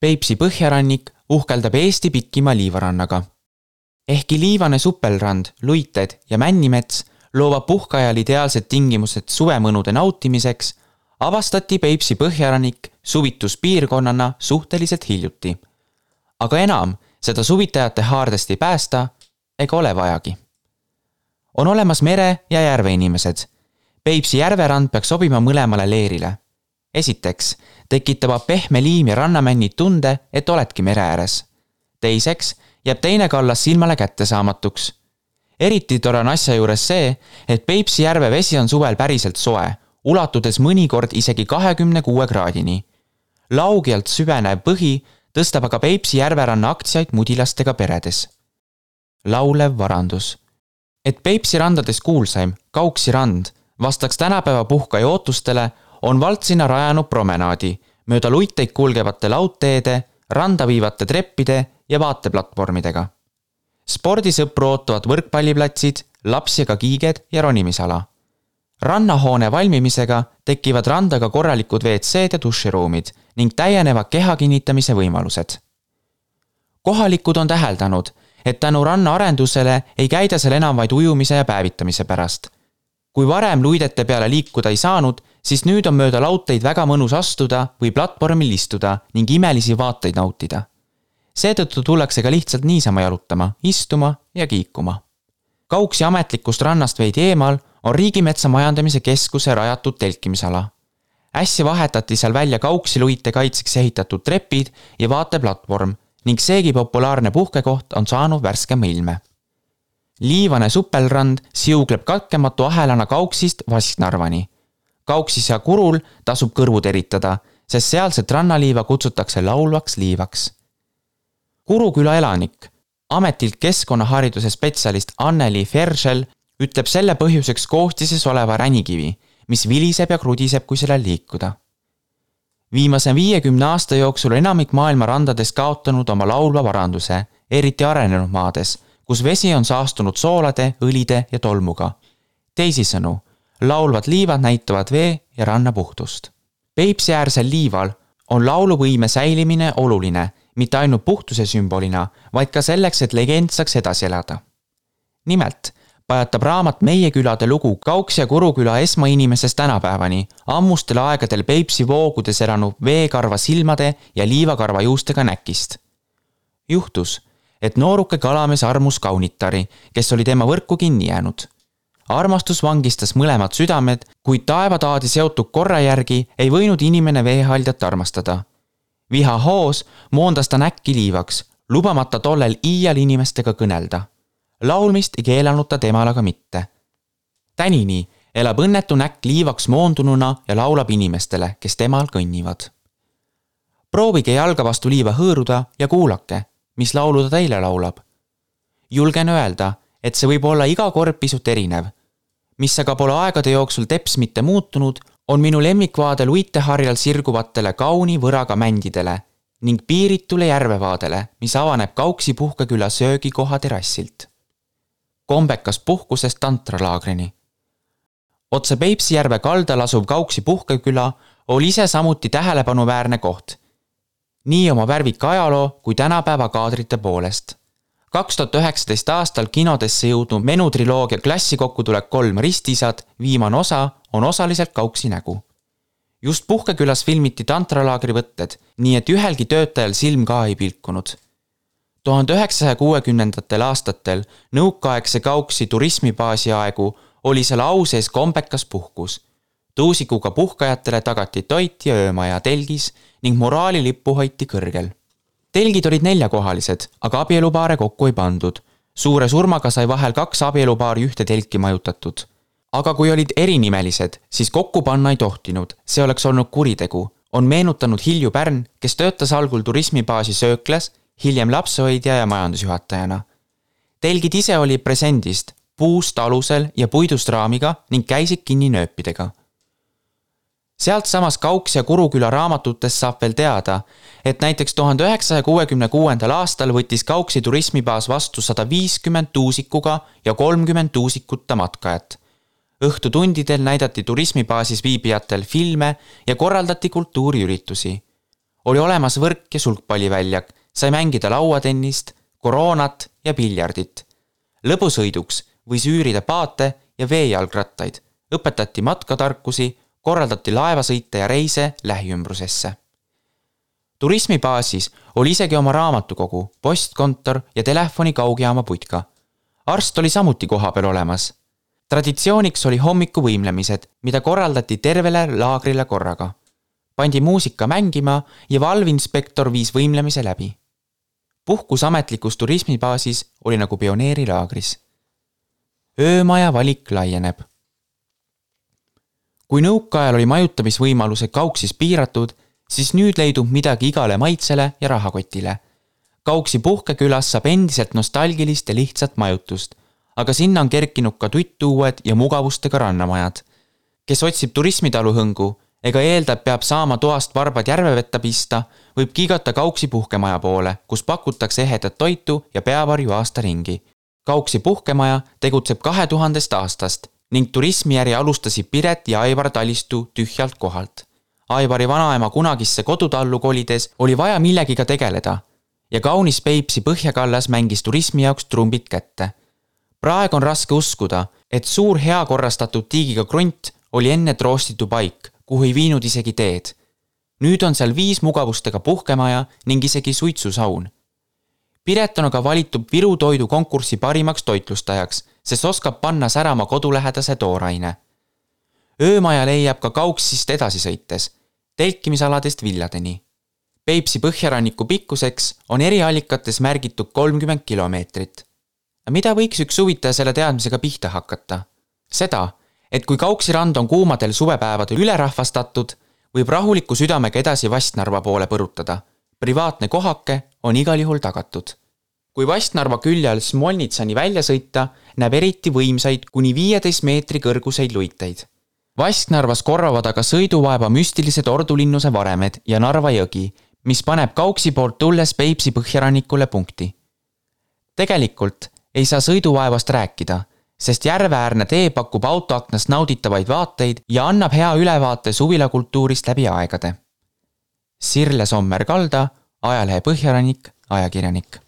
Peipsi põhjarannik uhkeldab Eesti pikima liivarannaga. ehkki liivane supelrand, luited ja männimets loovad puhkajal ideaalsed tingimused suvemõnude nautimiseks, avastati Peipsi põhjarannik suvituspiirkonnana suhteliselt hiljuti. aga enam seda suvitajate haardest ei päästa ega ole vajagi. on olemas mere- ja järveinimesed. Peipsi järverand peaks sobima mõlemale leerile. Esiteks tekitavad pehme liim ja rannamännid tunde, et oledki mere ääres. teiseks jääb teine kallas silmale kättesaamatuks. eriti tore on asja juures see, et Peipsi järve vesi on suvel päriselt soe, ulatudes mõnikord isegi kahekümne kuue kraadini. laugelt süvenev põhi tõstab aga Peipsi järveranna aktsiaid mudilastega peredes. laulev varandus. et Peipsi randades kuulsaim, Kauksi rand, vastaks tänapäeva puhkaja ootustele, on vald sinna rajanud promenaadi mööda luiteid kulgevate laudteede, randa viivate treppide ja vaateplatvormidega. spordisõpru ootavad võrkpalliplatsid, lapsi aga kiiged ja ronimisala. rannahoone valmimisega tekivad randa ka korralikud WC-d ja duširuumid ning täienevad keha kinnitamise võimalused. kohalikud on täheldanud, et tänu ranna arendusele ei käida seal enam vaid ujumise ja päevitamise pärast. Kui varem luidete peale liikuda ei saanud, siis nüüd on mööda laudteid väga mõnus astuda või platvormil istuda ning imelisi vaateid nautida. seetõttu tullakse ka lihtsalt niisama jalutama, istuma ja kiikuma. Kauksi ametlikust rannast veidi eemal on Riigimetsa Majandamise Keskuse rajatud telkimisala äsja vahetati seal välja Kauksi luite kaitseks ehitatud trepid ja vaateplatvorm ning seegi populaarne puhkekoht on saanud värskema ilme. Liivane supelrand siugleb katkematu ahelana Kauksist Vasknarvani. Kauksis ja Kurul tasub kõrvud eritada, sest sealset rannaliiva kutsutakse laulvaks liivaks. Kuru küla elanik, ametilt keskkonnahariduse spetsialist Anneli Ferschel ütleb selle põhjuseks koostises oleva ränikivi mis viliseb ja krudiseb, kui sellel liikuda. viimase viiekümne aasta jooksul enamik maailma randades kaotanud oma laulva varanduse, eriti arenenud maades, kus vesi on saastunud soolade, õlide ja tolmuga. teisisõnu, laulvad liivad näitavad vee ja ranna puhtust. Peipsiäärsel liival on lauluvõime säilimine oluline mitte ainult puhtuse sümbolina, vaid ka selleks, et legend saaks edasi elada. nimelt pajatab raamat Meie külade lugu Kauks ja Kuruküla esmainimesest tänapäevani, ammustel aegadel Peipsi voogudes elanud veekarva silmade ja liivakarva juustega näkist. juhtus, et nooruke kalamees armus kaunitari, kes oli tema võrku kinni jäänud. armastus vangistas mõlemad südamed, kuid taevataadi seotud korra järgi ei võinud inimene veehaljat armastada. viha hoos moondas ta näkki liivaks, lubamata tollel iial inimestega kõnelda laulmist ei keelanud ta temal aga mitte. tänini elab õnnetu näkk liivaks moondununa ja laulab inimestele, kes temal kõnnivad. proovige jalga vastu liiva hõõruda ja kuulake, mis laulu ta teile laulab. julgen öelda, et see võib olla iga kord pisut erinev. mis aga pole aegade jooksul teps mitte muutunud, on minu lemmikvaade luiteharjal sirguvatele kauni võraga mändidele ning piiritule järvevaadele, mis avaneb Kauksi puhkeküla söögikoha terrassilt kombekas puhkusest tantralaagrini. otse Peipsi järve kaldal asuv Kauksi puhkeküla oli ise samuti tähelepanuväärne koht. Nii oma värvika ajaloo kui tänapäeva kaadrite poolest. kaks tuhat üheksateist aastal kinodesse jõudnud menutriloogia klassikokkutulek Kolm ristisad, viimane osa on osaliselt Kauksi nägu just Puhkekülas filmiti tantralaagri võtted, nii et ühelgi töötajal silm ka ei pilkunud tuhande üheksasaja kuuekümnendatel aastatel nõukaaegse Kauksi turismibaasi aegu oli seal au sees kombekas puhkus. Tuusikuga puhkajatele tagati toit ja öömaja telgis ning moraalilippu hoiti kõrgel. telgid olid neljakohalised, aga abielupaare kokku ei pandud. suure surmaga sai vahel kaks abielupaari ühte telki majutatud. aga kui olid erinimalised, siis kokku panna ei tohtinud, see oleks olnud kuritegu, on meenutanud Hilju Pärn, kes töötas algul turismibaasi sööklas hiljem lapsehoidja ja majandusjuhatajana. telgid ise olid presendist, puust alusel ja puidust raamiga ning käisid kinni nööpidega. Sealtsamast Kauks ja Kuruküla raamatutest saab veel teada, et näiteks tuhande üheksasaja kuuekümne kuuendal aastal võttis Kauksi turismibaas vastu sada viiskümmend tuusikuga ja kolmkümmend tuusikuta matkajat õhtutundidel näidati turismibaasis viibijatel filme ja korraldati kultuuriüritusi oli olemas võrk ja sulgpalliväljak, sai mängida lauatennist, koroonat ja piljardit. lõbusõiduks võis üürida paate ja veejalgrattaid, õpetati matkatarkusi, korraldati laevasõite ja reise lähiümbrusesse. turismibaasis oli isegi oma raamatukogu, postkontor ja telefoni kaugjaama putka. arst oli samuti kohapeal olemas traditsiooniks oli hommikuvõimlemised, mida korraldati tervele laagrile korraga. pandi muusika mängima ja valvinspektor viis võimlemise läbi. puhkus ametlikus turismibaasis oli nagu pioneerilaagris. öömaja valik laieneb. Kui nõukaajal oli majutamisvõimalused Kauksis piiratud, siis nüüd leidub midagi igale maitsele ja rahakotile. Kauksi puhkekülas saab endiselt nostalgilist ja lihtsat majutust aga sinna on kerkinud ka tuttuued ja mugavustega rannamajad. kes otsib turismitalu hõngu ega eelda, et peab saama toast varbad järvevetta pista, võib kiigata Kauksi puhkemaja poole, kus pakutakse ehedat toitu ja peavarju aasta ringi. Kauksi puhkemaja tegutseb kahe tuhandest aastast ning turismijäri alustasid Piret ja Aivar Talistu tühjalt kohalt. Aivari vanaema kunagisse kodutallu kolides oli vaja millegiga tegeleda ja kaunis Peipsi põhjakallas mängis turismi jaoks trumbid kätte praegu on raske uskuda, et suur heakorrastatud tiigiga krunt oli enne troostitu paik, kuhu ei viinud isegi teed. nüüd on seal viis mugavustega puhkemaja ning isegi suitsusaun. Piret on aga valitud Viru toidu konkursi parimaks toitlustajaks, sest oskab panna särama kodulähedase tooraine. öömaja leiab ka Kauksist edasi sõites, telkimisaladest villadeni. Peipsi põhjaranniku pikkuseks on eriallikates märgitud kolmkümmend kilomeetrit mida võiks üks suvitaja selle teadmisega pihta hakata? seda, et kui Kauksi rand on kuumadel suvepäevadel ülerahvastatud, võib rahuliku südamega edasi Vastnarva poole põrutada. privaatne kohake on igal juhul tagatud. kui Vastnarva külje all Smolnitsani välja sõita, näeb eriti võimsaid kuni viieteist meetri kõrguseid luiteid. Vasknarvas korravad aga sõiduvaeva müstilised ordulinnuse varemed ja Narva jõgi, mis paneb Kauksi poolt tulles Peipsi põhjarannikule punkti. tegelikult ei saa sõiduvaevast rääkida, sest järveäärne tee pakub autoaknast nauditavaid vaateid ja annab hea ülevaate suvilakultuurist läbi aegade. Sirle Sommer-Kalda, ajalehe Põhjarannik, ajakirjanik